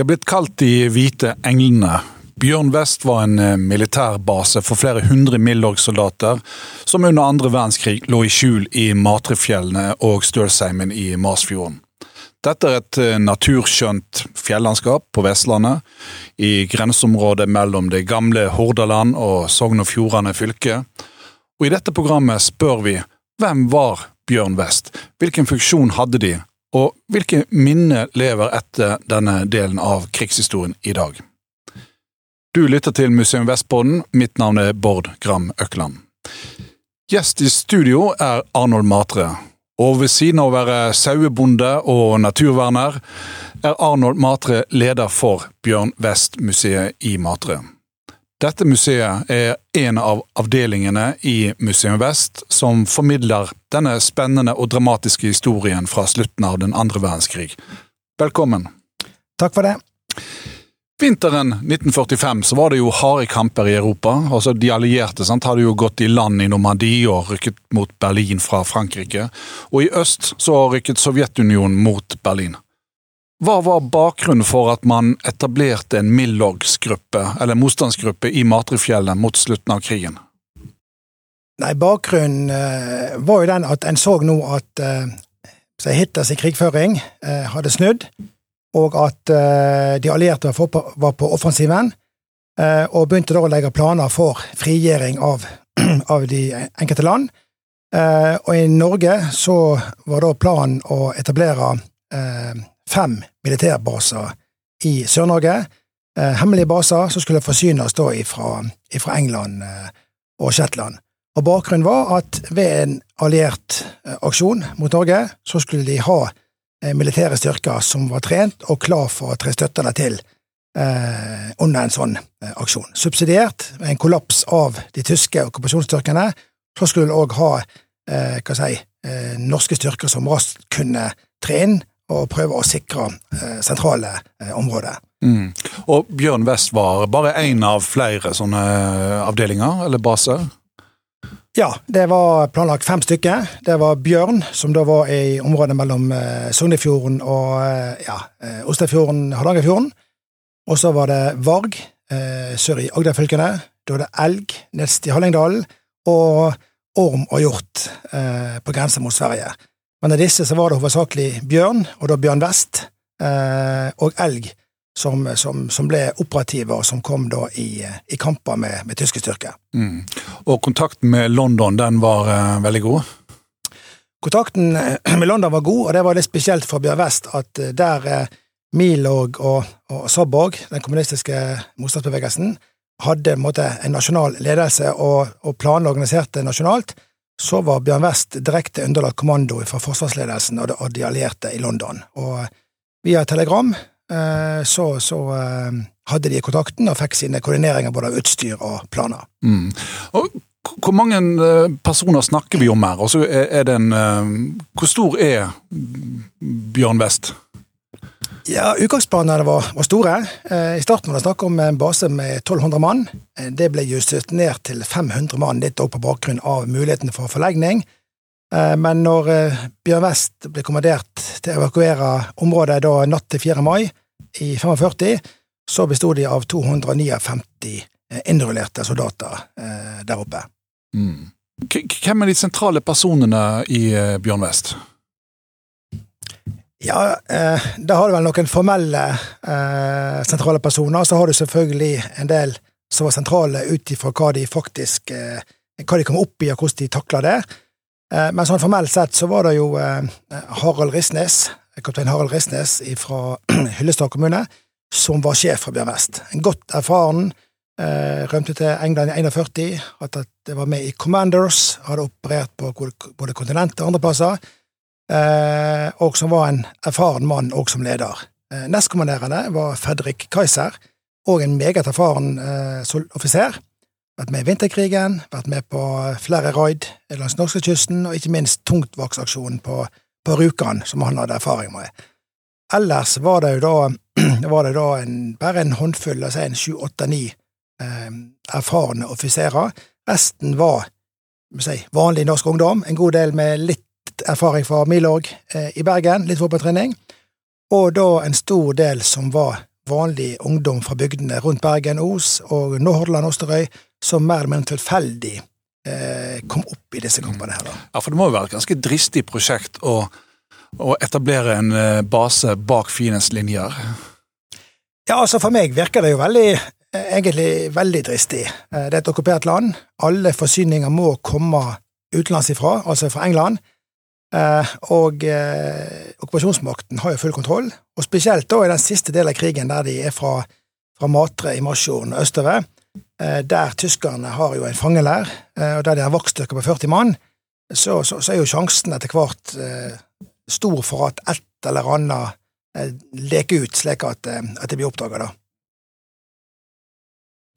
De har blitt kalt De hvite englene. Bjørn West var en eh, militærbase for flere hundre Milorg-soldater som under andre verdenskrig lå i skjul i Matrefjellene og Stølsheimen i Masfjorden. Dette er et eh, naturskjønt fjellandskap på Vestlandet, i grenseområdet mellom det gamle Hordaland og Sogn og Fjordane fylke. Og I dette programmet spør vi hvem var Bjørn West, hvilken funksjon hadde de, og hvilke minner lever etter denne delen av krigshistorien i dag? Du lytter til Museum Vestbodden, Mitt navn er Bård Gram Økland. Gjest i studio er Arnold Matre. Og ved siden av å være sauebonde og naturverner, er Arnold Matre leder for Bjørn Vest-museet i Matre. Dette museet er en av avdelingene i Museum Vest som formidler denne spennende og dramatiske historien fra slutten av den andre verdenskrig. Velkommen. Takk for det. Vinteren 1945 så var det jo harde kamper i Europa. altså De allierte sant, hadde jo gått i land i Normandie og rykket mot Berlin fra Frankrike. Og i øst så rykket Sovjetunionen mot Berlin. Hva var bakgrunnen for at man etablerte en Milorgs-gruppe, eller motstandsgruppe, i Matrefjellet mot slutten av krigen? Nei, Bakgrunnen eh, var jo den at en så nå at eh, Hitlers krigføring eh, hadde snudd, og at eh, de allierte var på, var på offensiven, eh, og begynte da å legge planer for frigjøring av, av de enkelte land. Eh, og i Norge så var da planen å etablere fem militærbaser i Sør-Norge. Eh, hemmelige baser som skulle forsynes da ifra England eh, og Shetland. Og Bakgrunnen var at ved en alliert eh, aksjon mot Norge, så skulle de ha militære styrker som var trent og klar for å tre støtterne til eh, under en sånn eh, aksjon. Subsidiert, med en kollaps av de tyske okkupasjonsstyrkene, så skulle de òg ha eh, si, norske styrker som raskt kunne tre inn og prøve å sikre eh, sentrale eh, områder. Mm. Og Bjørn West var bare én av flere sånne eh, avdelinger, eller baser? Ja, det var planlagt fem stykker. Det var Bjørn, som da var i området mellom Sognefjorden og ja, Ostefjorden, Hardangerfjorden. Og så var det Varg sør i Agderfylkene. Da var det Elg nest i Hallingdalen. Og Orm og Hjort på grensa mot Sverige. Men av disse så var det hovedsakelig bjørn, og da Bjørn Vest, eh, og elg som, som, som, ble operative, og som kom da i, i kamper med, med, tyske styrker. Mm. Og kontakten med London, den var eh, veldig god? Kontakten eh, med London var god, og det var litt spesielt for Bjørn Vest at der uh, Milorg og, og Sabborg, den kommunistiske motstandsbevegelsen, hadde en, måte, en nasjonal ledelse og, og planla organiserte nasjonalt, så var Bjørn West direkte underlagt kommando fra forsvarsledelsen og de allierte i London. Og via telegram eh, så, så eh, hadde de kontakten og fikk sine koordineringer både av utstyr og planer. Mm. Og hvor mange eh, personer snakker vi om her? Altså, er det en, hvor stor er Bjørn West? Ja, Utgangsplanene var, var, store. Eh, I starten var det snakk om en base med 1200 mann. Eh, det ble justert ned til 500 mann, litt på bakgrunn av muligheten for forlegning. Eh, men når Bjørn West ble kommandert til å evakuere området da natt til 4. mai i 45, så bestod de av 259 innrullerte soldater der oppe. Mm. Hvem er de sentrale personene i Bjørn West? Ja, eh, da har du vel noen formelle eh, sentrale personer. Så har du selvfølgelig en del som var sentrale ut ifra hva de faktisk eh, hva de kom opp i, og hvordan de takla det. Eh, men sånn formelt sett så var det jo eh, Harald Risnes, kaptein Harald Risnes fra Hyllestad kommune, som var sjef for Bjørn Vest. En godt erfaren. Eh, rømte til England i 41, at det var med i Commanders, hadde operert på både kontinentet og andre plasser og som var en erfaren mann òg som leder. Eh, nestkommanderende var Fredrik Kaiser, og en meget erfaren eh, offiser. Vært med i vinterkrigen, vært med på flere raid langs norskekysten, og ikke minst tungtvaksaksjonen på, på Rjukan, som han hadde erfaring med. Ellers var det jo da, var det da en, bare en håndfull, altså en sju, åtte, ni eh, erfarne offiserer. Resten var si, vanlig norsk ungdom, en god del med litt erfaring fra Milorg eh, i Bergen, litt fotballtrening, og da en stor del som var vanlig ungdom fra bygdene rundt Bergen, Os og Nordhordland, Osterøy, som mer eller mindre tilfeldig eh, kom opp i disse kampene her. da. Ja, For det må jo være et ganske dristig prosjekt å, å etablere en eh, base bak fiendens linjer? Ja, altså For meg virker det jo veldig, eh, egentlig veldig dristig. Eh, Det er et okkupert land. Alle forsyninger må komme utenlands ifra, altså fra England. Eh, og eh, okkupasjonsmakten har jo full kontroll, og spesielt da i den siste delen av krigen, der de er fra, fra Matre i Masfjorden og østover, eh, der tyskerne har jo en fangelær, eh, og der de har vaktstyrker på 40 mann, så, så, så er jo sjansen etter hvert eh, stor for at et eller annet eh, leker ut, slik at, at det blir oppdaga, da.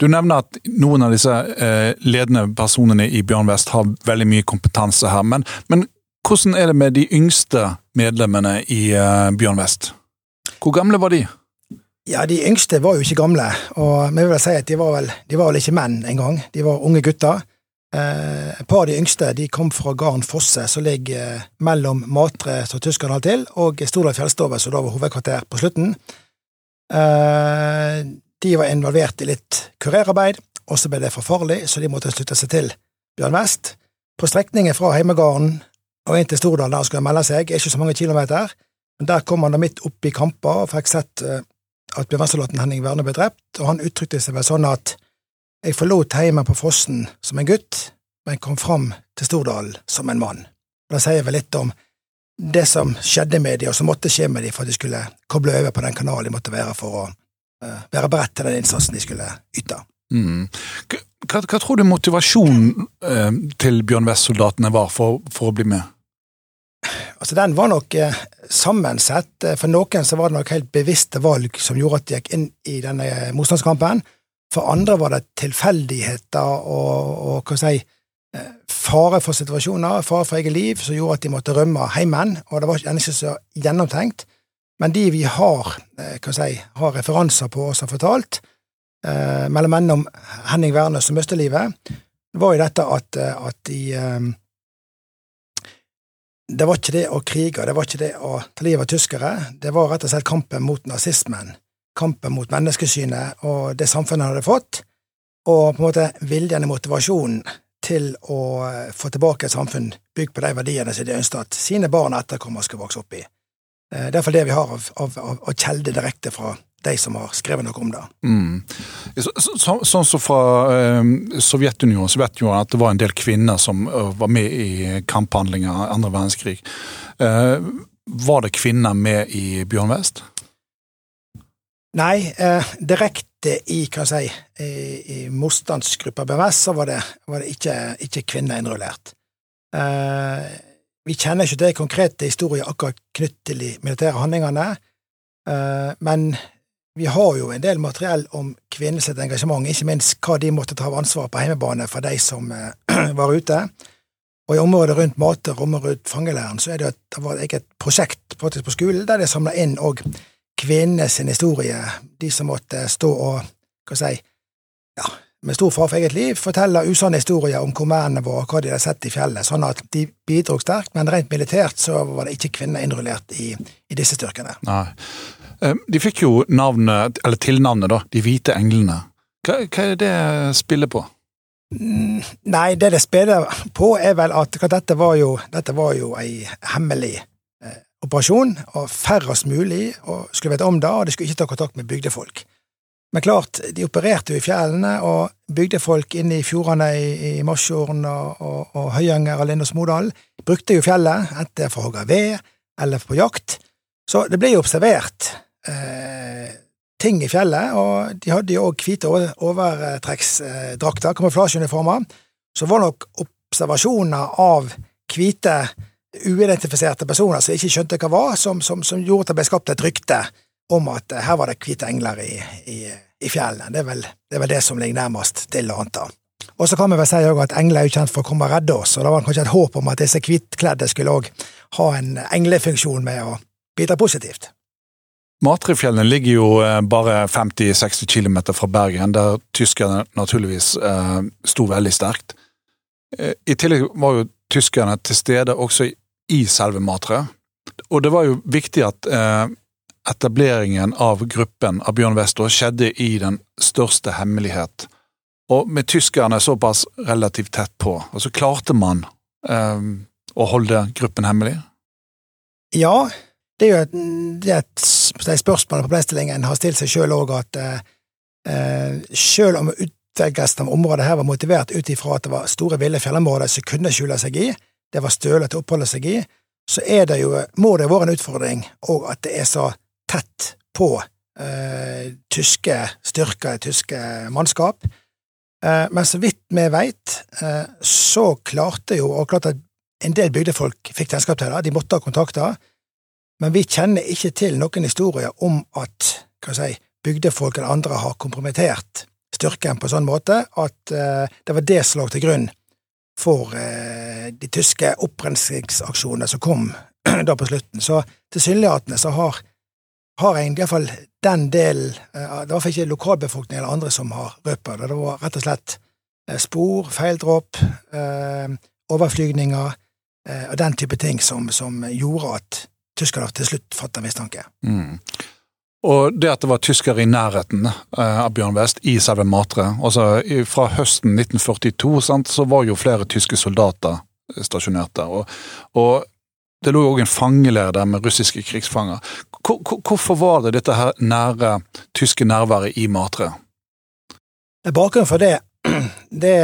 Du nevner at noen av disse ledende personene i Bjørn Vest har veldig mye kompetanse her, men, men hvordan er det med de yngste medlemmene i eh, Bjørn Vest? Hvor gamle var de? Ja, de yngste var jo ikke gamle, og vi vil si at de var vel, de var vel ikke menn engang. De var unge gutter. Eh, et par av de yngste de kom fra gården Fosse, som ligger eh, mellom Matre, som tyskerne holdt til, og Stordal fjellstove, som da var hovedkvarter på slutten. Eh, de var involvert i litt kurerarbeid, og så ble det for farlig, så de måtte slutte seg til Bjørn Vest. På strekningen fra heimegården og inn til Stordal, der han skulle melde seg, ikke så mange kilometer, men der kom han da midt opp i kamper og fikk sett eh, at Bjørn Vest-soldaten Henning Werne ble drept, og han uttrykte seg vel sånn at jeg forlot heimen på Fossen som en gutt, men kom fram til Stordal som en mann. Og Det sier vel litt om det som skjedde med de, og som måtte skje med de for at de skulle koble over på den kanalen de måtte være for å uh, være beredt til den innsatsen de skulle yte. Mm. Hva, hva, tror du motivasjonen eh, til Bjørn Vest-soldatene var for, for, å bli med? Altså, Den var nok eh, sammensett. For noen så var det nok helt bevisste valg som gjorde at de gikk inn i denne motstandskampen. For andre var det tilfeldigheter og, og hva si, fare for situasjoner, fare for eget liv, som gjorde at de måtte rømme heimen. Og det var ikke så gjennomtenkt. Men de vi har, hva si, har referanser på oss har fortalt, eh, mellom mellom Henning Wærnes mistet livet, var jo dette at, at de eh, Det var ikke det å krige, det var ikke det å ta livet av tyskere, det var rett og slett kampen mot nazismen, kampen mot menneskesynet og det samfunnet hadde fått, og på en måte viljen og motivasjonen til å få tilbake et samfunn bygd på de verdiene som de ønsket at sine barn og etterkommere skal vokse opp i. Det er iallfall det vi har av, av, av, av kjelde direkte fra de som har skrevet noe om det. Mm. Sånn så, så, så fra eh, Sovjetunionen så vet jo at det var en del kvinner som uh, var med i kamphandlinger andre verdenskrig. Eh, var det kvinner med i Bjørn Vest? Nei, eh, direkte i hva si, i, i motstandsgruppa BMS så var det, var det ikke, ikke, kvinner innrullert. Eh, vi kjenner ikke til konkrete historier akkurat knyttet til de militære handlingene, eh, men vi har jo en del materiell om kvinners engasjement, ikke minst hva de måtte ta av ansvar på hjemmebane for de som eh, var ute. Og i området rundt Mater, området rundt fangeleiren, så er det, et, det var et prosjekt på skolen der de samla inn og kvinnenes historie, de som måtte stå og, hva si, ja, med stor fare for eget liv, fortelle usanne historier om hvor mennene var, hva de hadde sett i fjellet, sånn at de bidro sterkt, men rent militært så var det ikke kvinner innrullert i, i disse styrkene. Nei. De fikk jo navnet, eller tilnavnet, da, De hvite englene. Hva, hva er det spillet på? Nei, det det spiller på, er vel at dette var jo, dette var jo ei hemmelig eh, operasjon, og færrest mulig og skulle vite om det, og de skulle ikke ta kontakt med bygdefolk. Men klart, de opererte jo i fjellene, og bygdefolk inne i fjordene i, i Masfjorden og, og, og Høyanger og Lindås Modal brukte jo fjellet, enten for å hogge ved eller på jakt, så det ble jo observert eh, ting i fjellet, og de hadde jo òg hvite overtrekksdrakter, kamuflasjeuniformer, så var nok observasjoner av hvite, uidentifiserte personer som ikke skjønte hva var, som, som, som gjorde at det ble skapt et rykte om at eh, her var det hvite engler i, i, i fjellene. Det er, vel, det er, vel, det som ligger nærmest til å anta. Og så kan vi vel si at engler er jo kjent for å komme og redde oss, og det var kanskje et håp om at disse hvitkledde skulle òg ha en englefunksjon med å bidra positivt. Matrefjellene ligger jo eh, bare 50-60 km fra Bergen, der tyskerne naturligvis eh, sto veldig sterkt. Eh, I tillegg var jo tyskerne til stede også i selve Matre. Og det var jo viktig at etableringen av gruppen av Bjørn Westå skjedde i den største hemmelighet. Og med tyskerne såpass relativt tett på, og så klarte man eh, å holde gruppen hemmelig? Ja, det er jo et, det er et, et spørsmålene på problemstillingen har stilt seg sjøl òg, at eh, sjøl om utvelgelsen av området her var motivert ut ifra at det var store, ville fjellområder som kunne skjule seg i, det var stølete å oppholde seg i, så er det jo, må det være en utfordring òg at det er så tett på eh, tyske styrker, tyske mannskap. Eh, men så vidt vi veit, eh, så klarte jo, og klart at en del bygdefolk fikk kjennskap til det, de måtte ha kontakter, men vi kjenner ikke til noen historier om at si, bygdefolk eller andre har kompromittert styrken på en sånn måte at uh, det var det som lå til grunn for uh, de tyske opprenskningsaksjonene som kom da på slutten. Så tilsynelatende så har, har egentlig iallfall den delen uh, Det var ikke lokalbefolkningen eller andre som har røpet det, det var rett og slett spor, feildråp, overflygninger og den type ting som, som gjorde at tyskerne til slutt fatta mistanke. Mm. Og det at det var tyskere i nærheten eh, av Bjørn West, i selve Matre altså Fra høsten 1942 sant, så var jo flere tyske soldater stasjonert der. Og, og det lå jo òg en fangeleir der med russiske krigsfanger. Hvorfor var det dette her nære tyske nærværet i Matre? Bakgrunnen for det, det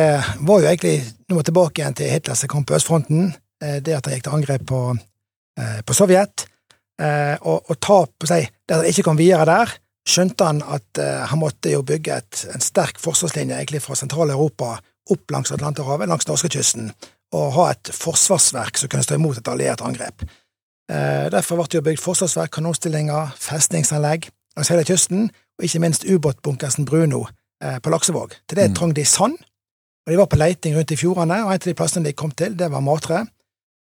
var jo egentlig Nå må tilbake igjen til Hitlers kamp på østfronten. Eh, det at han gikk til angrep på Eh, på Sovjet, eh, og, og tap på seg der han ikke kom videre der, skjønte han at uh, han måtte jo bygge et, en sterk forsvarslinje egentlig fra Sentral-Europa opp langs Atlanterhavet, langs norskekysten, og ha et forsvarsverk som kunne stå imot et alliert angrep. Derfor ble det jo bygd forsvarsverk, kanonstillinger, festningsanlegg langs hele kysten, og ikke minst ubåtbunkersen Bruno på Laksevåg. Til det mm. trong de sand, og de var på leiting rundt i fjordene, og en av de plassene de kom til, det var Matre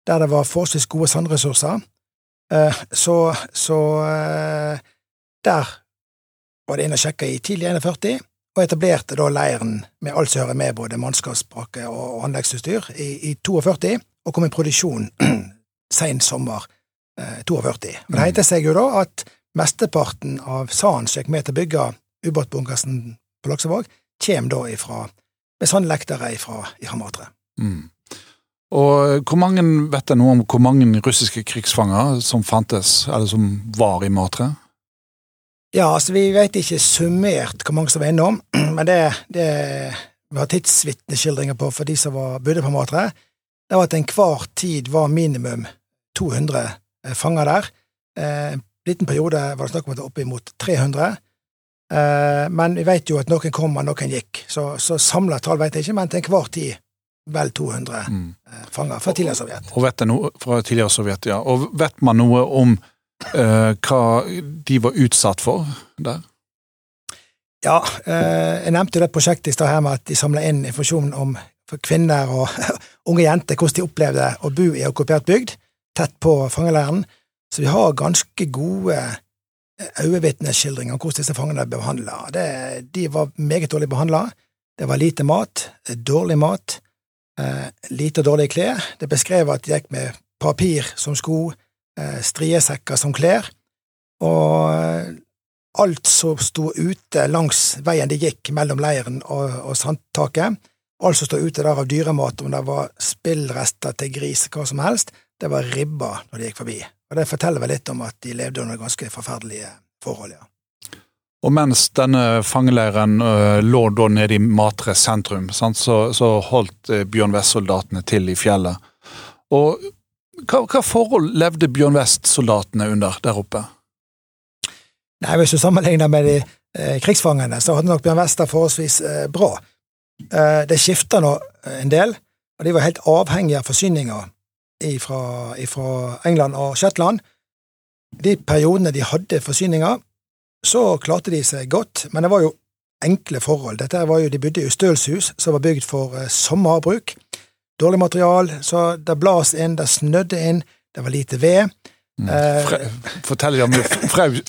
der det var forholdsvis gode sandressurser. Eh, så, så eh, der var det inn og sjekka i tidlig 41, og etablerte da leiren med alt som hører med, både mannskapsbrakke og anleggsutstyr, i, i 42, og kom i produksjon sen sommer 42. Og Det heter seg jo da at mesteparten av sanden som gikk med til å bygge ubåtbunkersen på Laksevåg, kommer da ifra, med sandlektere ifra, i Matre. Mm. Og hvor mange vet jeg noe om hvor mange russiske krigsfanger som fantes, eller som var i Matre? Ja, altså vi vet ikke summert hvor mange som var innom, men det, det vi har tidsvitneskildringer på for de som var, bodde på Matre, det var at enhver tid var minimum 200 eh, fanger der. Eh, en liten periode var det snakk om at det var oppimot 300. Eh, men vi vet jo at noen kom og noen gikk, så, så samla tall vet jeg ikke, men til enhver tid vel 200 mm. Eh, fanger fra tidligere Sovjet. Og vet noe fra tidligere Sovjet, ja. Og vet man noe om eh, hva de var utsatt for der? Ja, eh, jeg nevnte jo det prosjektet i stad her med at de samla inn informasjon om kvinner og unge jenter, hvordan de opplevde å bo i okkupert bygd, tett på fangeleiren. Så vi har ganske gode øyevitneskildringer om hvordan disse fangene ble behandla. De var meget dårlig behandla. Det var lite mat, dårlig mat, Eh, lite og dårlige klær. Det beskrev at de gikk med papir som sko, eh, striesekker som klær, og eh, alt som sto ute langs veien de gikk mellom leiren og, og sandtaket, alt som sto ute der av dyremat, om det var spillrester til gris, hva som helst, det var ribba når de gikk forbi. Og Det forteller vel litt om at de levde under ganske forferdelige forhold, ja. Og mens denne fangeleiren uh, lå da nede i Matre sentrum, sant, så, så, holdt uh, Bjørn West-soldatene til i fjellet. Og hva, hva forhold levde Bjørn West-soldatene under der oppe? Nei, Hvis du sammenligner med de eh, krigsfangene, så hadde nok Bjørn West det forholdsvis eh, bra. Eh, det skifta nå en del, og de var helt avhengige av forsyninger fra England og Shetland. De periodene de hadde forsyninger, så klarte de seg godt, men det var jo enkle forhold. Dette var jo, De bodde i ustølshus som var bygd for eh, sommerbruk. Dårlig material, så det blas inn, det snødde inn, det var lite ved. Mm. Eh, fortell om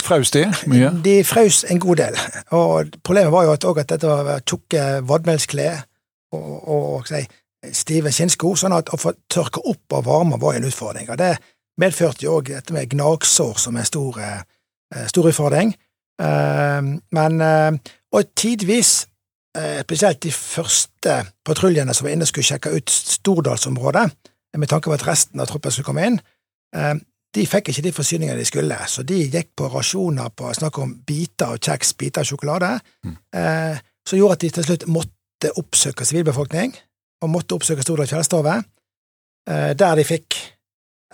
fraus de mye? De fraus en god del. Og Problemet var jo at, at dette var tjukke vadmelsklær og, og, og si, stive skinnsko, sånn at å få tørke opp og varme var en utfordring. Og Det medførte jo òg dette med gnagsår som en stor eh, stor utfordring. Men Og tidvis, spesielt de første patruljene som var inne og skulle sjekke ut Stordalsområdet, med tanke på at resten av troppen skulle komme inn, de fikk ikke de forsyningene de skulle, så de gikk på rasjoner på snakk om biter av kjeks, biter av sjokolade, mm. eh, som gjorde at de til slutt måtte oppsøke sivilbefolkning, og måtte oppsøke Stordal fjellstove, eh, der de fikk,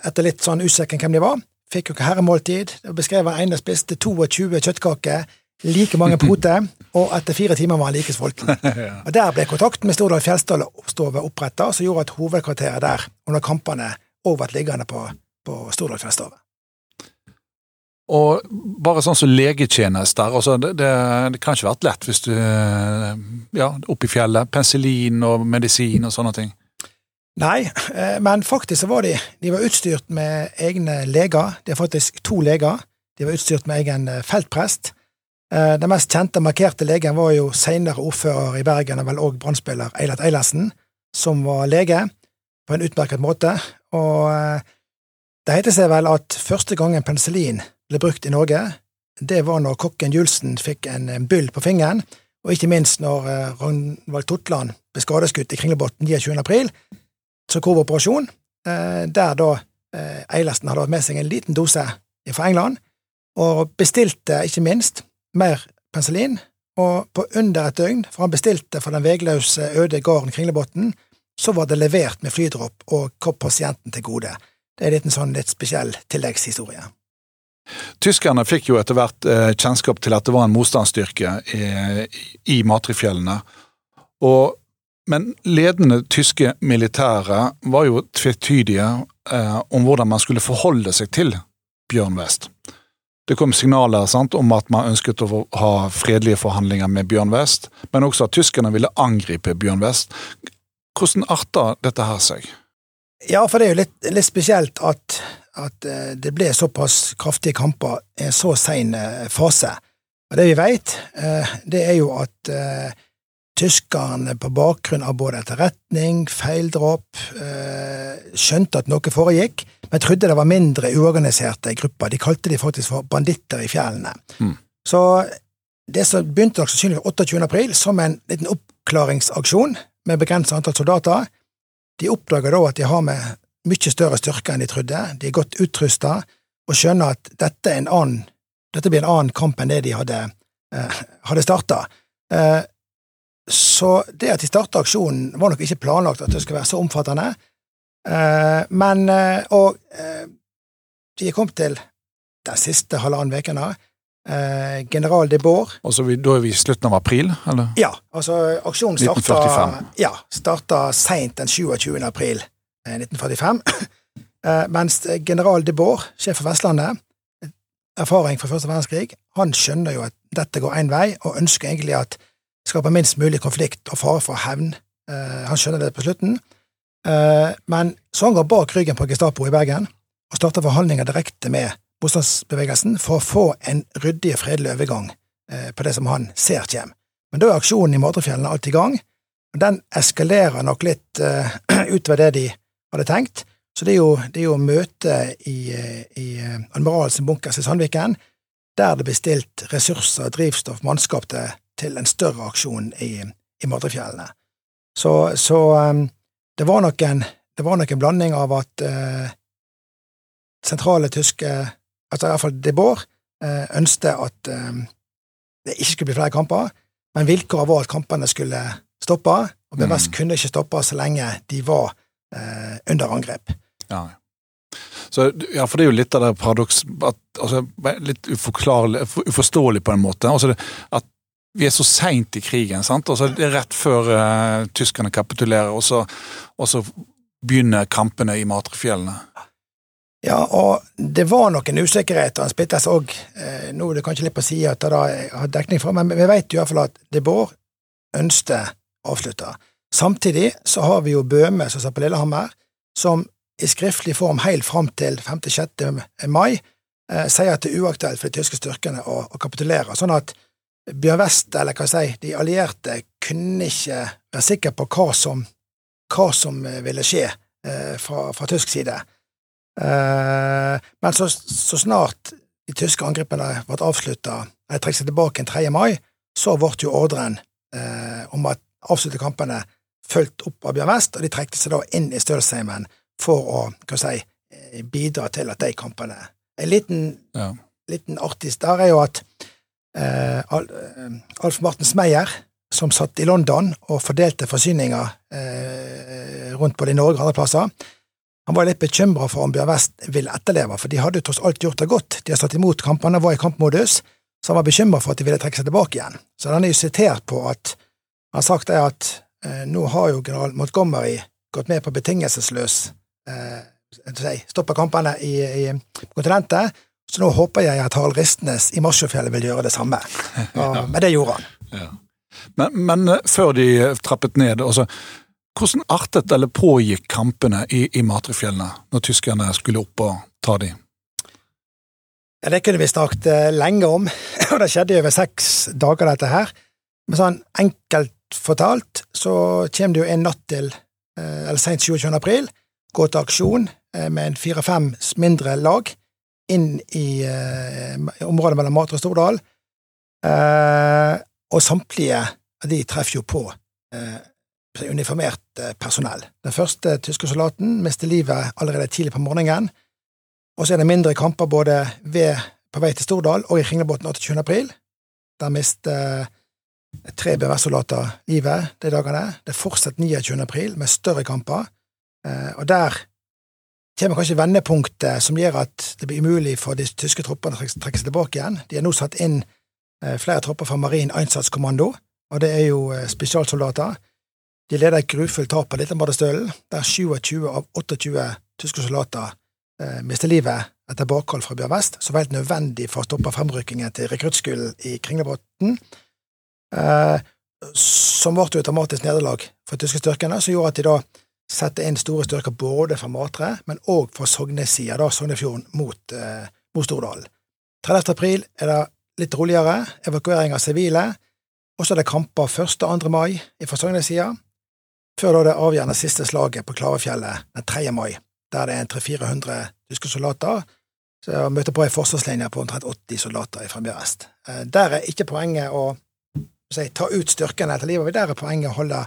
etter litt sånn usikker hvem de var, fikk jo ikke herremåltid, og beskrev at ene spiste 22 kjøttkaker, like mange poter, og etter fire timer var han like sulten. Og Der ble kontakten med Stordal fjellstove oppretta, som gjorde at hovedkvarteret der under kampene òg ble liggende på på Stordal festdag. Og bare sånn som legetjenester, altså det, det, det, kan ikke vært lett hvis du ja, oppe i fjellet. Penicillin og medisin og sånne ting. Nei, eh, men faktisk så var de De var utstyrt med egne leger. De har faktisk to leger. De var utstyrt med egen eh, feltprest. Eh, den mest kjente, markerte legen var jo senere ordfører i Bergen og vel òg brannspiller Eilert Eilertsen, som var lege på en utmerket måte. Og det heter seg vel at første gangen penicillin ble brukt i Norge, det var når kokken Julsen fikk en byll på fingeren, og ikke minst når Ragnvald Totland ble skadeskutt i Kringlebotn 29. april, så kom operasjon, eh, der da eh, Eilertsen hadde hatt med seg en liten dose fra England, og bestilte, ikke minst, mer penicillin, og på under et døgn, for han bestilte for den vegløse, øde gården Kringlebotn, så var det levert med flydropp og kom pasienten til gode. Det er litt en sånn litt spesiell tilleggshistorie. Tyskerne fikk jo etter hvert eh, kjennskap til at det var en motstandsstyrke i, i Matrifjellene. Og, men ledende tyske militære var jo tvetydige eh, om hvordan man skulle forholde seg til Bjørn West. Det kom signaler sant, om at man ønsket å ha fredelige forhandlinger med Bjørn West, men også at tyskerne ville angripe Bjørn West. Hvordan arta dette her seg? Ja, for det er jo litt, litt spesielt at, at, eh, det ble såpass kraftige kamper i en så sein eh, fase. Og det vi veit, eh, det er jo at tyskerne på bakgrunn av både etterretning, feildrap, skjønte at noe foregikk, men trodde det var mindre uorganiserte grupper. De kalte de faktisk for banditter i fjellene. Mm. Så det som begynte nok sannsynligvis 28. april som en liten oppklaringsaksjon med begrenset antall soldater, de oppdager da at de har med mye større styrke enn de trodde, de er godt utrusta, og skjønner at dette, annen, dette, blir en annen kamp enn det de hadde, eh, hadde starta. Eh, så det at de starta aksjonen, var nok ikke planlagt at det skulle være så omfattende, eh, men eh, Og eh, de er kommet til den siste halvannen uken Eh, general de Boer. Altså, da er vi i slutten av april? eller? Ja. altså Aksjonen starta, ja, starta seint den 27. april eh, 1945. eh, mens general de Boer, sjef for Vestlandet, erfaring fra første verdenskrig, han skjønner jo at dette går én vei, og ønsker egentlig at det skaper minst mulig konflikt og fare for hevn. Eh, han skjønner det på slutten. Eh, men så han går bak ryggen på Gestapo i Bergen og starter forhandlinger direkte med motstandsbevegelsen for å få en ryddig og fredelig overgang eh, på det som han ser kommer. Men da er aksjonen i Madrefjellene alt i gang, og den eskalerer nok litt utover det de hadde tenkt. Så det er jo, det er jo møte i, i Admiralens bunkers i Sandviken, der det blir stilt ressurser, drivstoff, mannskap til, til en større aksjon i, i Madrefjellene. Så, så um, det, var nok en, det var nok en blanding av at uh, sentrale tyske altså fall de Boer, eh, ønsket at eh, det ikke skulle bli flere kamper, men vilkåret var at kampene skulle stoppe, og BMS mm. kunne ikke stoppe så lenge de var eh, under angrep. Ja. Så, ja, for det er jo litt av det paradoks altså, Litt uforståelig på en måte. Altså, at vi er så seint i krigen. sant? Altså, det er rett før uh, tyskerne kapitulerer, og så, og så begynner kampene i Matrefjellene. Ja, og det var noen usikkerhet, og han splittes òg eh, Nå er det kanskje litt på sida at jeg har dekning for, men vi vet i hvert fall at De Boer ønsket avslutta. Samtidig så har vi jo Bøhme, som satt på Lillehammer, som i skriftlig form helt fram til 5.-6. mai eh, sier at det er uaktuelt for de tyske styrkene å, å kapitulere. Sånn at Bjørn West, eller hva jeg si, de allierte kunne ikke være sikre på hva som, hva som ville skje eh, fra, fra tysk side. Eh, men så, så, snart de tyske angrepene ble avslutta, eller trakk seg tilbake en 3. mai, så ble jo ordren eh, om at avslutte kampene fulgt opp av Bjørn West, og de trekte seg da inn i Stølsheimen for å hva si, eh, bidra til at de kampene En liten, ja. liten artig der er jo at eh, Alf Martin Smeyer, som satt i London og fordelte forsyninger eh, rundt både i Norge og andre plasser, han var litt bekymra for om Bjørn West ville etterleve, for de hadde jo tross alt gjort det godt. De har satt imot kampene, var i kampmodus, så han var bekymra for at de ville trekke seg tilbake igjen. Så han er jo sitert på at han har sagt det at eh, nå har jo general Montgomery gått med på betingelsesløs eh, stoppa kampene i, i kontinentet, så nå håper jeg at Harald Ristnes i Marsjøfjellet vil gjøre det samme. Og. Men det gjorde han. Ja. Men, men, eh, før de trappet ned, altså, hvordan artet eller pågikk kampene i, i Matrefjellene når tyskerne skulle opp og ta dem? Ja, Det kunne vi snakket eh, lenge om, og det skjedde over seks dager, dette her. Men sånn enkelt fortalt så kommer det jo en natt til, eh, eller seint 27. april, gå til aksjon med en fire-fem mindre lag inn i området mellom Matre og Stordal. Og samtlige av de treffer jo på uniformert eh, personell. Den første tyske soldaten mister livet allerede tidlig på morgenen, og så er det mindre kamper både ved, på vei til Stordal og i Kringlebotn 28. april. Der mister eh, tre BVS-soldater livet de dagene. Det fortsetter 29. april med større kamper, eh, og der kommer kanskje vendepunktet som gjør at det blir umulig for de tyske troppene å trekke seg tilbake igjen. De har nå satt inn flere tropper fra Marin Einsatzkommando, og det er jo spesialsoldater de leder et grufullt tap av Litlenbadestølen, der 27 av 28 tyske soldater eh, mister livet etter bakhold fra Bjørn Vest, som var helt nødvendig for å stoppe fremrykkingen til rekruttskolen i Kringlebotn, eh, som ble et dramatisk nederlag for tyske styrkene, som gjorde at de da satte inn store styrker både fra Matre, men òg fra Sognesida, da Sognefjorden, mot, eh, mot Stordalen. 30. april er det litt roligere, evakuering av sivile, og så er det kamper 1. og 2. mai fra Sognesida, før da det avgjørende siste slaget på Klarefjellet den 3. mai, der det er 300-400 tyske soldater som møter på ei forsvarslinje på omtrent 80 soldater fra Bjørest. Eh, der er ikke poenget å si, ta ut styrkene etter livet, der er poenget å holde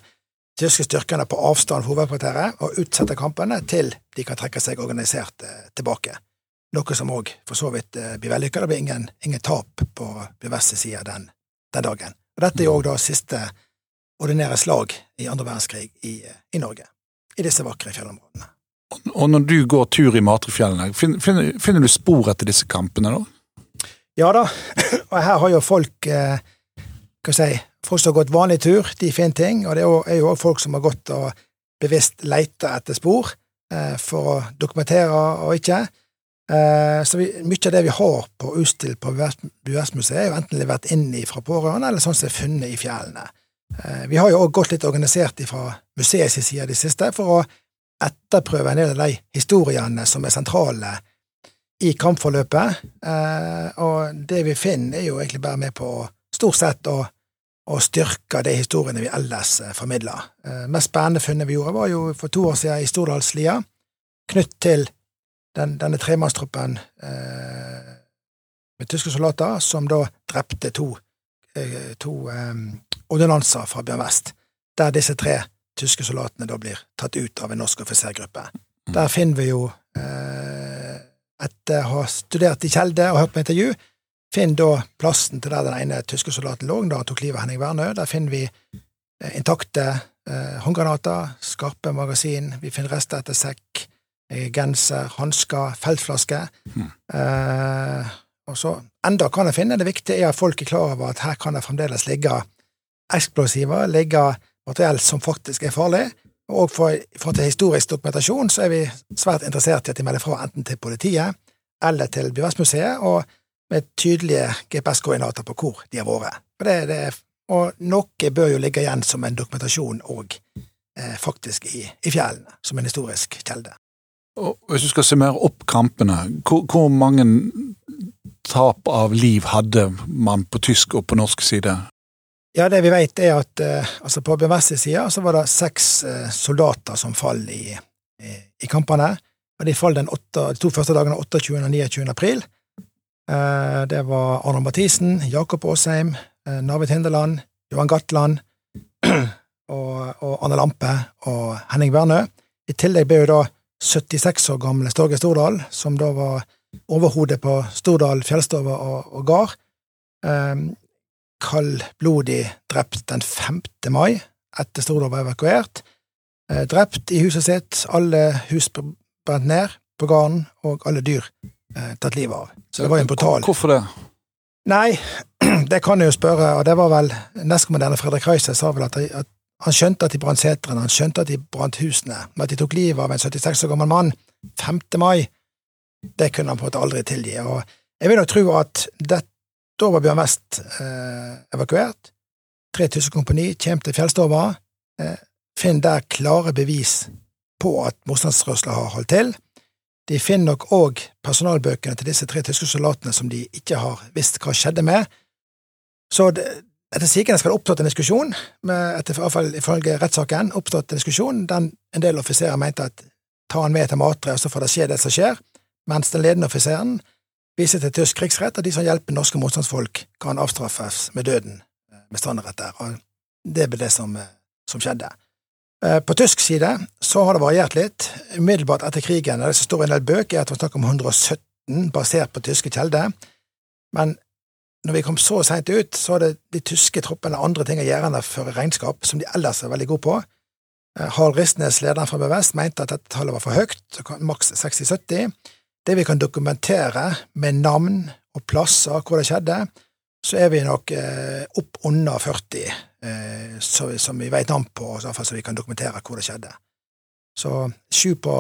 tyske styrkene på avstand fra hovedkvarteret og utsette kampene til de kan trekke seg organisert eh, tilbake. Noe som òg for så vidt eh, blir vellykka. Det blir ingen, ingen tap på Bjørvests side den, den dagen. Og Dette er òg da siste ordinære slag i andre verdenskrig i, i Norge, i disse vakre fjellområdene. Og når du går tur i Matrefjellene, finner, finner, du spor etter disse kampene da? Ja da, og her har jo folk eh, hva si, folk som har gått vanlig tur, de finner ting, og det er jo òg folk som har gått og bevisst leita etter spor eh, for å dokumentere og ikke. Eh, så vi, mye av det vi har på utstilt på Buesmuseet, er jo enten levert inn fra pårørende, eller sånn som er funnet i fjellene. Eh, vi har jo òg gått litt organisert fra museets side de siste for å etterprøve en del av de historiene som er sentrale i kampforløpet, og det vi finner, er jo egentlig bare med på stort sett å, å styrke de historiene vi ellers eh, Det Mest spennende funnet vi gjorde, var jo for to år siden i Stordalslia, knytt til den, denne tremannstroppen med tyske soldater, som da drepte to, to ordonnanser fra Bjørn West, der disse tre tyske soldatene da blir tatt ut av en norsk offisergruppe. Mm. Der finner vi jo, eh, etter å ha studert i Kjelde og hørt på intervju, finner da plassen til der den ene tyske soldaten lå da han tok livet av Henning Wernø. Der finner vi eh, intakte eh, håndgranater, skarpe magasin, vi finner rester etter sekk, eh, genser, hansker, feltflaske. Mm. Eh, og så enda kan jeg finne. Det viktige er at folk er klar over at her kan det fremdeles ligge eksplosiver, ligge materiell som faktisk er farlig. Og for, for til historisk dokumentasjon så er vi svært interessert i at de melder fra enten til politiet eller til Bjørnsmuseet, og med tydelige GPS-koordinater på hvor de har vært. Det, det, og noe bør jo ligge igjen som en dokumentasjon og eh, faktisk i, i fjellene, som en historisk kjelde. Og hvis du skal summere opp kampene, hvor, hvor mange tap av liv hadde man på tysk og på norsk side? Ja, det vi vet er at eh, altså på Bjørn side så var det seks eh, soldater som falt i, i, i, kampene. Og de den åtte, de to første dagene 28. og 29. april. Eh, det var Arne Mathisen, Jakob Aasheim, Navid Narvid Hindeland, Johan Gatland og, og Anne Lampe og Henning Wernø. I tillegg ble jo da 76 år gamle Storge Stordal, som da var overhodet på Stordal fjellstove og, og gard, eh, kaldblodig drept den 5. mai, etter Stordal var evakuert. Eh, drept i huset sitt, alle hus brent ned på gården, og alle dyr eh, tatt livet av. Så det var jo en brutal Hvorfor det? Nei, det kan jeg jo spørre, og det var vel nestkommanderende Fredrik Reise sa vel at, at han skjønte at de brant setrene, han skjønte at de brant husene, men at de tok livet av en 76 år gammel mann 5. mai, det kunne han på en måte aldri tilgi. Og jeg vil nok tro at det, da var Bjørn West eh, evakuert, tre tyske kompani kommer til Fjellstova, eh, finner der klare bevis på at motstandsrørsla har holdt til. De finner nok òg personalbøkene til disse tre tyske soldatene som de ikke har visst hva skjedde med. Så det, etter sigende skal det oppstått en diskusjon, med, etter, i hvert fall ifølge rettssaken, oppstått en diskusjon den en del offiserer mente at ta han med til Matre, og så får det skje det som skjer, mens den ledende offiseren viser til tysk krigsrett, at de som hjelper norske motstandsfolk, kan avstraffes med døden med standardrett der. Og det ble det som, som skjedde. Eh, på tysk side så har det variert litt. Umiddelbart etter krigen, det som står i en del bøker, er at det var snakk om 117 basert på tyske kjelder. Men når vi kom så seint ut, så hadde de tyske troppene andre ting å gjøre enn å føre regnskap, som de ellers er veldig gode på. Eh, Harald Ristnes, lederen fra Bevest, mente at dette tallet var for høyt, maks 60-70. Det vi kan dokumentere med navn og plasser hvor det skjedde, så er vi nok eh, opp under 40, eh, så, som vi vet navn på, så, så vi kan dokumentere hvor det skjedde. Så sju på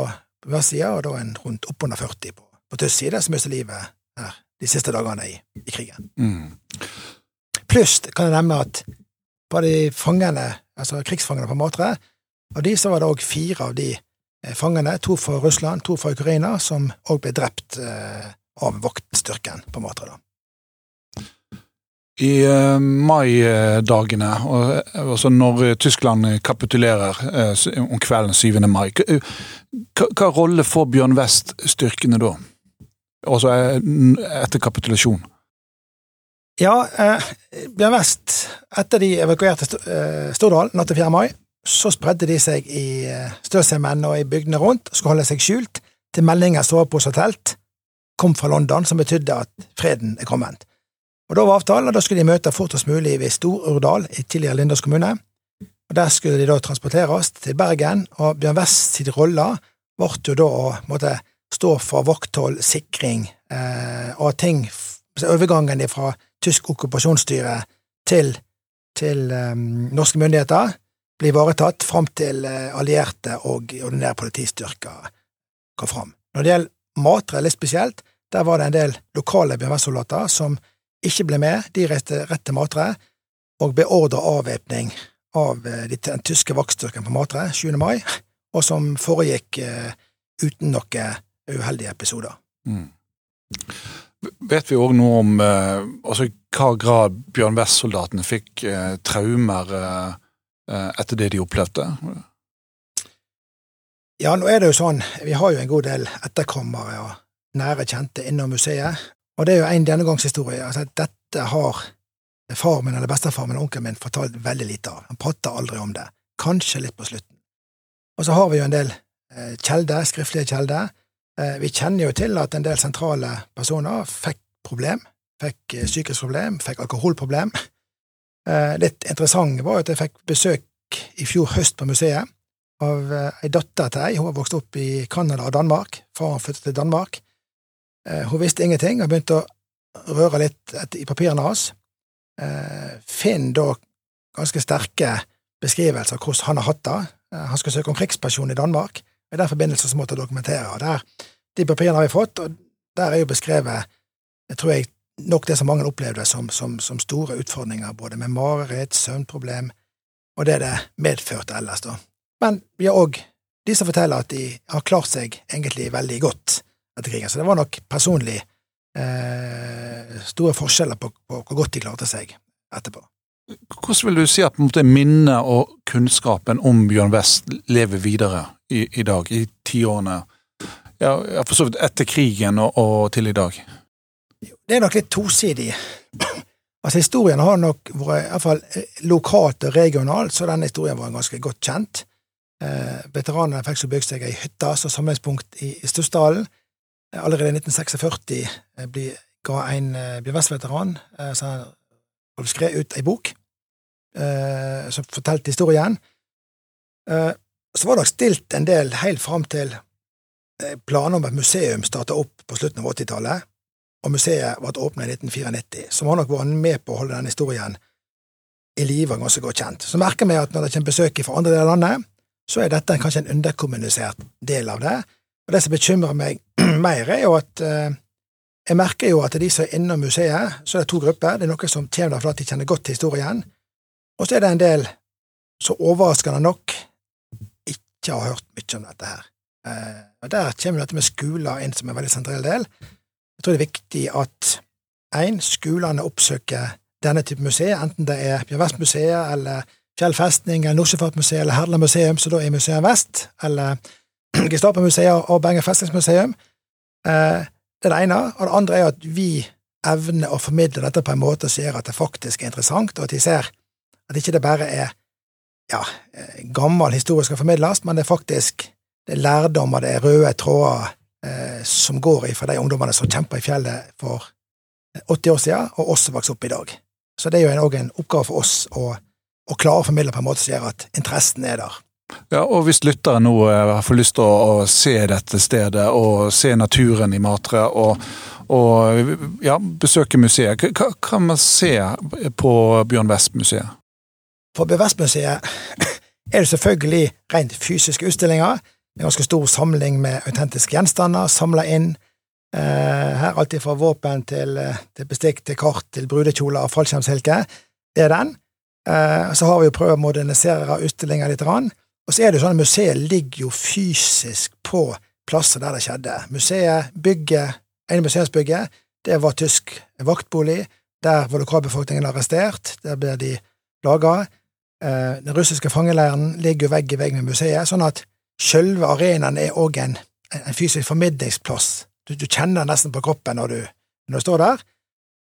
hver side, og da en rundt oppunder 40 på, på tysk side, som mistet livet her de siste dagene i, i krigen. Mm. Pluss kan jeg nevne at på de fangene, altså krigsfangene på Matre, av de så var det òg fire av de eh, fangene, to fra Russland, to fra Ukraina, som òg ble drept eh, av vaktstyrken på Matre. da. I uh, maidagene, altså når Tyskland kapitulerer om kvelden 7. mai, hva, rolle får Bjørn West-styrkene da? Altså etter kapitulasjon? Ja, eh, Bjørn West, etter de evakuerte Stordal natt til 4. mai, så spredde de seg i Støsheimen og i bygdene rundt og skulle holde seg skjult til meldingen sovepose og telt kom fra London, som betydde at freden er kommet. Og Da var avtalen, og da skulle de møte fortest mulig ved Stor-Urdal i tidligere Lindås kommune. Og Der skulle de da transporteres til Bergen, og Bjørn West sin rolle ble jo da å måtte stå for vakthold, sikring eh, og ting Overgangen fra tysk okkupasjonsstyre til, til eh, norske myndigheter blir ivaretatt fram til uh, allierte og ordinære politistyrker kom fram. Når det gjelder Matre litt spesielt, der var det en del lokale Bjørn West-soldater som ikke ble med, de reiste rett til Matre og beordra avvæpning av den tyske vaktstyrken på Matre 7. mai, og som foregikk uh, uten noen uheldige episoder. Mm. Vet vi òg noe om uh, altså, i hva grad Bjørn West-soldatene fikk uh, traumer etter det de opplevde? Ja, nå er det jo sånn, vi har jo en god del etterkommere og nære kjente innom museet, og det er jo en gjennomgangshistorie. Altså, dette har far min eller bestefar min og onkelen min fortalt veldig lite av. Han prater aldri om det. Kanskje litt på slutten. Og så har vi jo en del eh, kjelder, skriftlige kjelder. Eh, vi kjenner jo til at en del sentrale personer fikk problem. Fikk eh, psykisk problem, fikk alkoholproblem. Eh, litt interessant var jo at jeg fikk besøk i fjor høst på museet av eh, ei datter til ei. Hun har vokst opp i Canada og Danmark. Faren flyttet til Danmark. Eh, hun visste ingenting og begynte å røre litt i papirene hans. Eh, Finn da ganske sterke beskrivelser av hvordan han har hatt det. Han skal søke om krigspensjon i Danmark. I den forbindelse så måtte jeg dokumentere. Der, de papirene har vi fått, og der er jo beskrevet, jeg tror jeg, nok det som mange opplevde som, som, som store utfordringer, både med mareritt, søvnproblem, og det det medførte ellers, da. Men vi har òg de som forteller at de har klart seg egentlig veldig godt etter krigen. Så det var nok personlig eh, store forskjeller på, på, hvor godt de klarte seg etterpå. Hvordan vil du si at minnet og kunnskapen om Bjørn West lever videre i, i dag, i tiårene? Ja, for så vidt etter krigen og, og, til i dag? Det er nok litt tosidig. Altså, Historien har nok vært iallfall lokalt og regionalt, så denne historien var ganske godt kjent. Eh, veteranene fikk så bygd seg ei hytte som samlingspunkt i, i Stussdalen. Allerede i 1946 eh, ga en Bjørn West-veteran Rolf skrev ut ei bok eh, som fortalte historien. Eh, så var det stilt en del helt fram til eh, planer om et museum starta opp på slutten av 80-tallet, og museet ble åpna i 1994, som har nok vært med på å holde denne historien i live og ganske godt kjent. Så merker vi at når det kommer besøk fra andre deler av landet, så er dette kanskje en underkommunisert del av det. Og det som bekymrer meg mer, er jo at eh, jeg merker jo at de som er innom museet, så er det to grupper. Det er noen som kommer der fordi de kjenner godt til historien, og så er det en del som overraskende nok ikke har hørt mye om dette her. Eh, og Der kommer dette med skoler inn som en veldig sentral del. Jeg tror det er viktig at én, skolene oppsøker denne type museer, enten det er Bjørn Vest-museet eller Fjell festning eller Nordsjøfartsmuseet eller Herland museum, som da er Museum Vest, eller Gestapo-museet og Bergen festningsmuseum. Eh, det er det ene. Og det andre er at vi evner å formidle dette på en måte som gjør at det faktisk er interessant, og at de ser at ikke det bare er ja, gammel historie skal formidles, men det er faktisk det er lærdommer, det er røde tråder eh, som går ifra de ungdommene som kjempa i fjellet for 80 år siden, og oss som vokste opp i dag. Så det er jo òg en, en oppgave for oss å, å klare å formidle på en måte som gjør at interessen er der. Ja, og Hvis lyttere nå eh, får lyst til å, se dette stedet og se naturen i Matre og, og ja, besøke museet, hva kan man se på Bjørn West-museet? På Bjørn West-museet er det selvfølgelig rent fysiske utstillinger. En ganske stor samling med autentiske gjenstander samla inn. Eh, her alt fra våpen til, eh, til bestikk til kart til brudekjoler og fallskjermsilke. Det er den. Så har vi jo prøvd å modernisere utstillinga litt. Rann. Og så er det jo sånn at museet ligger jo fysisk på plasser der det skjedde. Museet, bygget, ene museumsbygget, det var tysk vaktbolig. Der var lokalbefolkningen arrestert. Der ble de laga. Eh, den russiske fangeleiren ligger jo vegg i vegg med museet, sånn at sjølve arenaen er òg en, en, fysisk formidlingsplass. Du, du, kjenner nesten på kroppen når du, når du står der.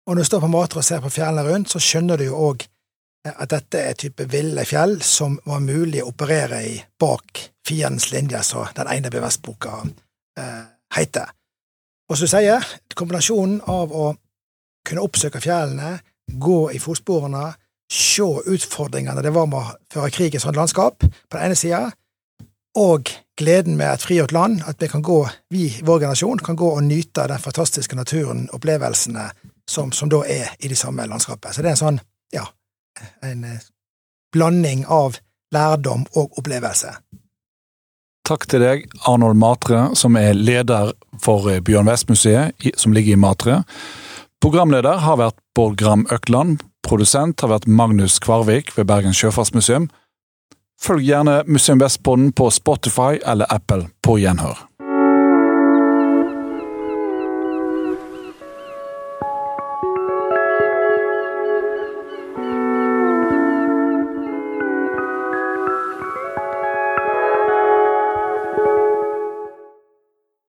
Og når du står på mater og ser på fjellene rundt, så skjønner du jo òg at dette er type ville fjell som var mulig å operere i bak fiendens linje, som den ene bevisstboka eh, heter. Og som du sier, kombinasjonen av å kunne oppsøke fjellene, gå i fotsporene, se utfordringene det var med å føre krig i et sånt landskap, på den ene sida, og gleden med et frigjort land, at vi kan gå, vi vår generasjon kan gå og nyte den fantastiske naturen, opplevelsene, som, som da er i de samme landskapet. Så det er en sånn, en eh, blanding av lærdom og opplevelse. Takk til deg, Arnold Matre, som er leder for eh, Bjørn West-museet, som ligger i Matre. Programleder har vært Bård Gram Økland. Produsent har vært Magnus Kvarvik ved Bergen sjøfartsmuseum. Følg gjerne Museum Vestpodden på Spotify eller Apple på gjenhør.